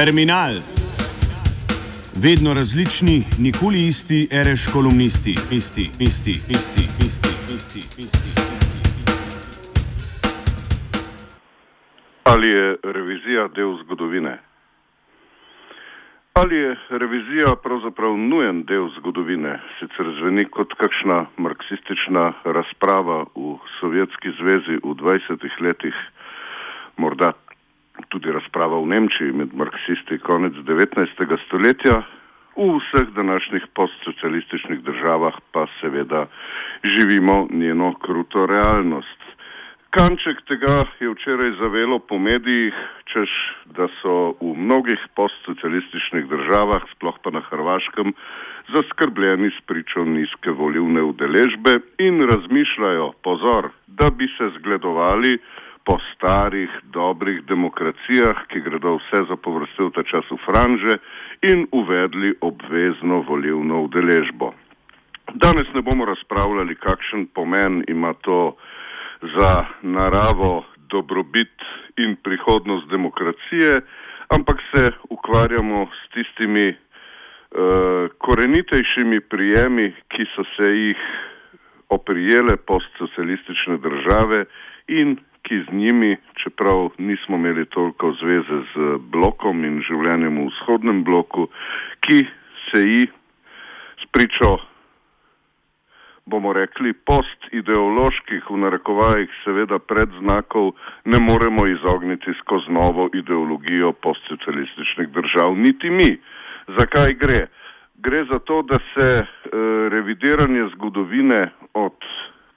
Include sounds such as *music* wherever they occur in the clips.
Terminal. Vedno različni, nikoli isti, reš kolumnisti, isti, isti, isti, isti, isti, isti. Ali je revizija del zgodovine? Ali je revizija pravzaprav nujen del zgodovine? Sicer zveni kot kakšna marksistična razprava v Sovjetski zvezi v 20 letih, morda tudi razprava v Nemčiji med marksisti konec 19. stoletja, v vseh današnjih postsocialističnih državah pa seveda živimo njeno kruto realnost. Kanček tega je včeraj zavelo po medijih, češ da so v mnogih postsocialističnih državah, sploh pa na Hrvaškem, zaskrbljeni s pričo nizke volivne udeležbe in razmišljajo, pozor, da bi se zgledovali po starih, dobrih demokracijah, ki gredo vse za povrstitev ta čas v franže in uvedli obvezno volivno udeležbo. Danes ne bomo razpravljali, kakšen pomen ima to za naravo, dobrobit in prihodnost demokracije, ampak se ukvarjamo s tistimi uh, korenitejšimi prijemi, ki so se jih oprijele postsocialistične države in ki z njimi, čeprav nismo imeli toliko zveze z blokom in življenjem v vzhodnem bloku, ki se ji spričo bomo rekli, postideoloških, v narekovajih, seveda predznakov, ne moremo izogniti skozi novo ideologijo postsocialističnih držav, niti mi. Zakaj gre? Gre za to, da se e, revidiranje zgodovine od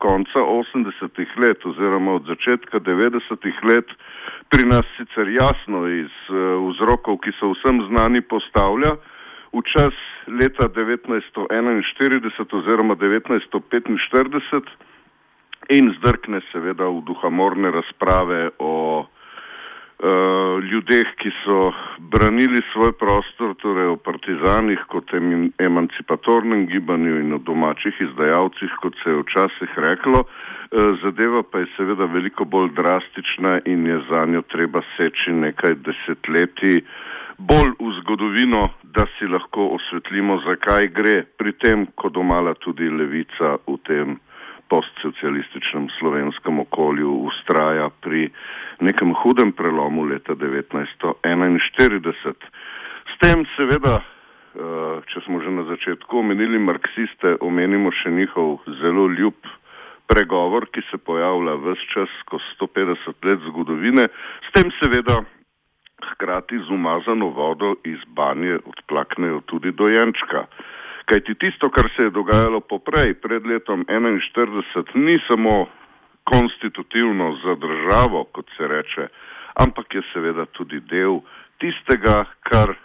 konca 80-ih let oziroma od začetka 90-ih let pri nas sicer jasno iz e, vzrokov, ki so vsem znani, postavlja v čas leta 1941 oziroma 1945 in zdrkne seveda v duhamorne razprave o uh, ljudeh, ki so branili svoj prostor, torej o partizanih kot em emancipatornem gibanju in o domačih izdajalcih, kot se je včasih reklo. Uh, zadeva pa je seveda veliko bolj drastična in je za njo treba seči nekaj desetletij bolj v zgodovino, da si lahko osvetlimo, zakaj gre pri tem, ko domala tudi levica v tem postsocialističnem slovenskem okolju ustraja pri nekem hudem prelomu leta 1941. S tem seveda, eh, če smo že na začetku omenili marksiste, omenimo še njihov zelo ljub pregovor, ki se pojavlja vse čas skozi 150 let zgodovine, s tem seveda hkrati z umazano vodo iz banje odplaknejo tudi dojenčka. Kajti tisto, kar se je dogajalo poprej, pred letom 1941, ni samo konstitutivno za državo, kot se reče, ampak je seveda tudi del tistega, kar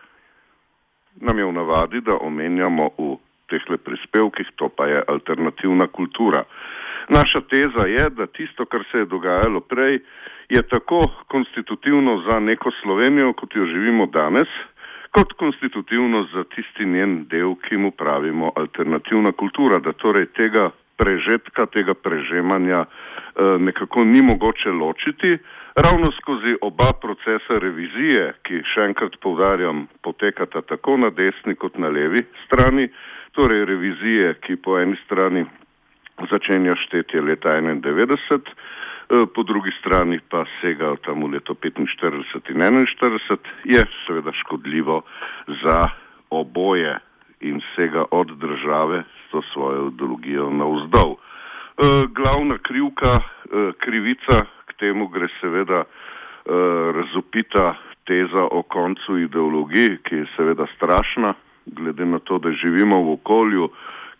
nam je v navadi, da omenjamo v tehle prispevkih, to pa je alternativna kultura. Naša teza je, da tisto, kar se je dogajalo prej, je tako konstitutivno za neko Slovenijo, kot jo živimo danes, kot konstitutivno za tisti njen del, ki mu pravimo alternativna kultura, da torej tega prežetka, tega prežemanja eh, nekako ni mogoče ločiti. Ravno skozi oba procesa revizije, ki še enkrat povdarjam, potekata tako na desni kot na levi strani, torej revizije, ki po eni strani začenja štetje leta 91, Eh, po drugi strani pa sega tam v leto 45 in 41, je seveda škodljivo za oboje in sega od države s to svojo ideologijo navzdol. E, glavna krivka, e, krivica k temu gre seveda razupita teza o koncu ideologije, ki je seveda strašna, glede na to, da živimo v okolju,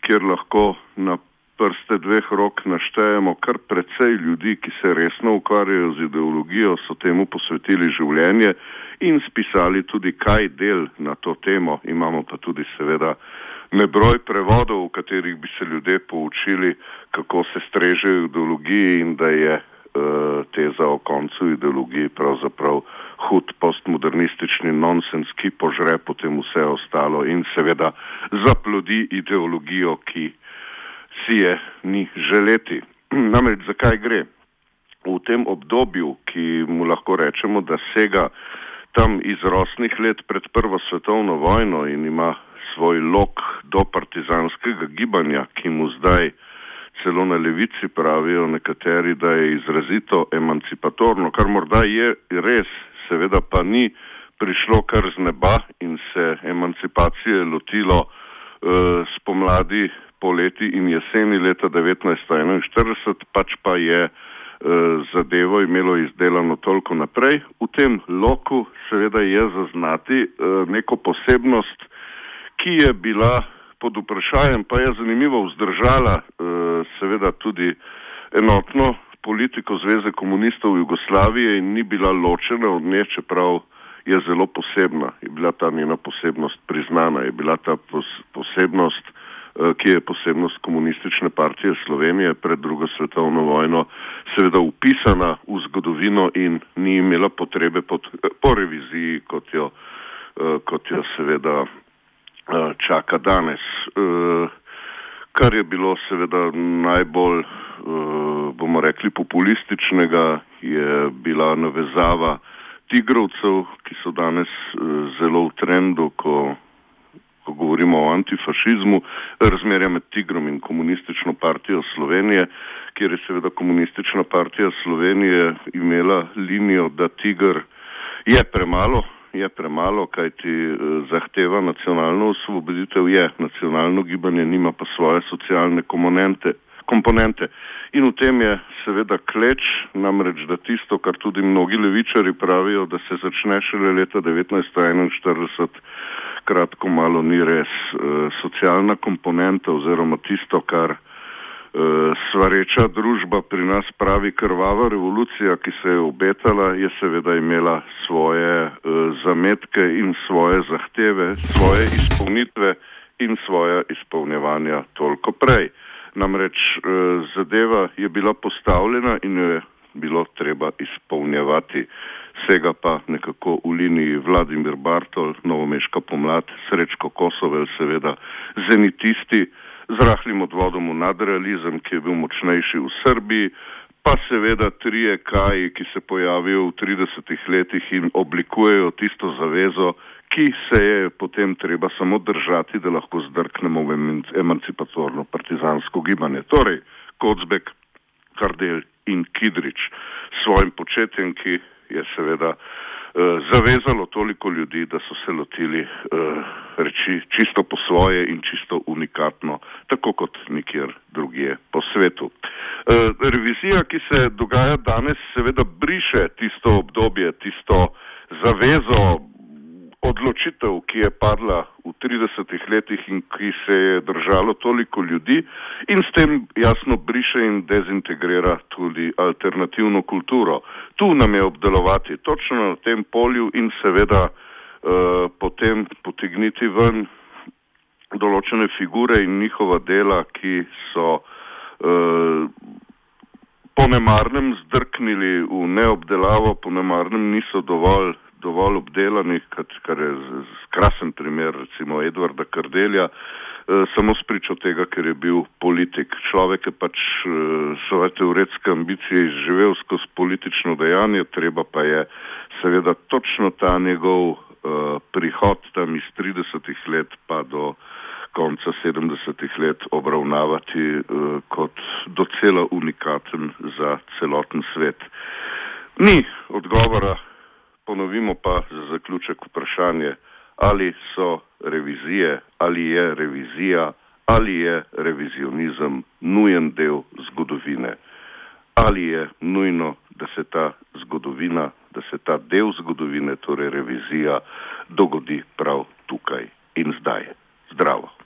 kjer lahko na prste dveh rok naštejemo kar precej ljudi, ki se resno ukvarjajo z ideologijo, so temu posvetili življenje in spisali tudi kaj del na to temo. Imamo pa tudi seveda nebroj prevodov, v katerih bi se ljudje poučili, kako se strežejo ideologiji in da je uh, teza o koncu ideologiji pravzaprav hud postmodernistični nonsens, ki požre potem vse ostalo in seveda zaplodi ideologijo, ki si je ni želeti. *clears throat* Namreč zakaj gre? V tem obdobju, ki mu lahko rečemo, da sega tam iz rosnih let pred Prvo svetovno vojno in ima svoj lok do partizanskega gibanja, ki mu zdaj celo na levici pravijo nekateri, da je izrazito emancipatorno, kar morda je res, seveda pa ni prišlo kar z neba in se emancipacije lotilo uh, spomladi, poleti in jeseni leta 1941, pač pa je uh, zadevo imelo izdelano toliko naprej. V tem loku seveda je zaznati uh, neko posebnost, ki je bila pod vprašanjem, pa je zanimivo vzdržala uh, seveda tudi enotno politiko Zveze komunistov Jugoslavije in ni bila ločena od nje, čeprav je zelo posebna, je bila ta njena posebnost priznana, je bila ta pos posebnost, ki je posebnost komunistične partije Slovenije pred drugo svetovno vojno, seveda upisana v zgodovino in ni imela potrebe pod, po reviziji, kot jo, uh, kot jo seveda čaka danes. Kar je bilo seveda najbolj, bomo rekli, populističnega, je bila navezava tigrovcev, ki so danes zelo v trendu, ko, ko govorimo o antifašizmu, razmerja med tigrom in komunistično partijo Slovenije, kjer je seveda komunistična partija Slovenije imela linijo, da tigr je premalo, je premalo, kajti uh, zahteva nacionalno osvoboditev je, nacionalno gibanje nima pa svoje socialne komponente. komponente. In v tem je seveda kleč, namreč da tisto, kar tudi mnogi levičari pravijo, da se začne šele leta 1941, kratko malo ni res. E, socialna komponenta oziroma tisto, kar e, svareča družba pri nas pravi krvava revolucija, ki se je obetala, je seveda imela svoje e, zametke in svoje zahteve, svoje izpolnitve in svoje izpolnjevanja toliko prej. Namreč zadeva je bila postavljena in jo je bilo treba izpolnjevati. Vsega pa nekako v liniji Vladimir Bartol, Novomeška pomlad, Srečko Kosovel, seveda zenitisti, z rahlim odvodom v nadrealizem, ki je bil močnejši v Srbiji, pa seveda trije kaji, ki se pojavijo v 30 letih in oblikujejo tisto zavezo, ki se je potem treba samo držati, da lahko zdrknemo v emancipatorno partizansko gibanje. Torej, Kocbek, Kardel in Kidrič s svojim početjem, ki je seveda uh, zavezalo toliko ljudi, da so se lotili uh, reči čisto po svoje in čisto unikatno, tako kot nikjer drugje po svetu. Uh, revizija, ki se dogaja danes, seveda briše tisto obdobje, tisto zavezo, odločitev, ki je padla v 30 letih in ki se je držalo toliko ljudi in s tem jasno briše in dezintegrira tudi alternativno kulturo. Tu nam je obdelovati točno na tem polju in seveda uh, potem potegniti ven določene figure in njihova dela, ki so uh, po nemarnem zdrknili v neobdelavo, po nemarnem niso dovolj dovolj obdelanih, kar je krasen primer recimo Edvarda Kardelja, eh, samo spričo tega, ker je bil politik. Človek je pač eh, svoje teoretske ambicije izživel skozi politično dejanje, treba pa je seveda točno ta njegov uh, prihod tam iz 30-ih let pa do konca 70-ih let obravnavati uh, kot docela unikaten za celoten svet. Ni odgovora ponovimo pa za zaključek vprašanje, ali so revizije, ali je revizija, ali je revizionizem nujen del zgodovine, ali je nujno, da se ta zgodovina, da se ta del zgodovine, torej revizija, dogodi prav tukaj in zdaj. Zdravo.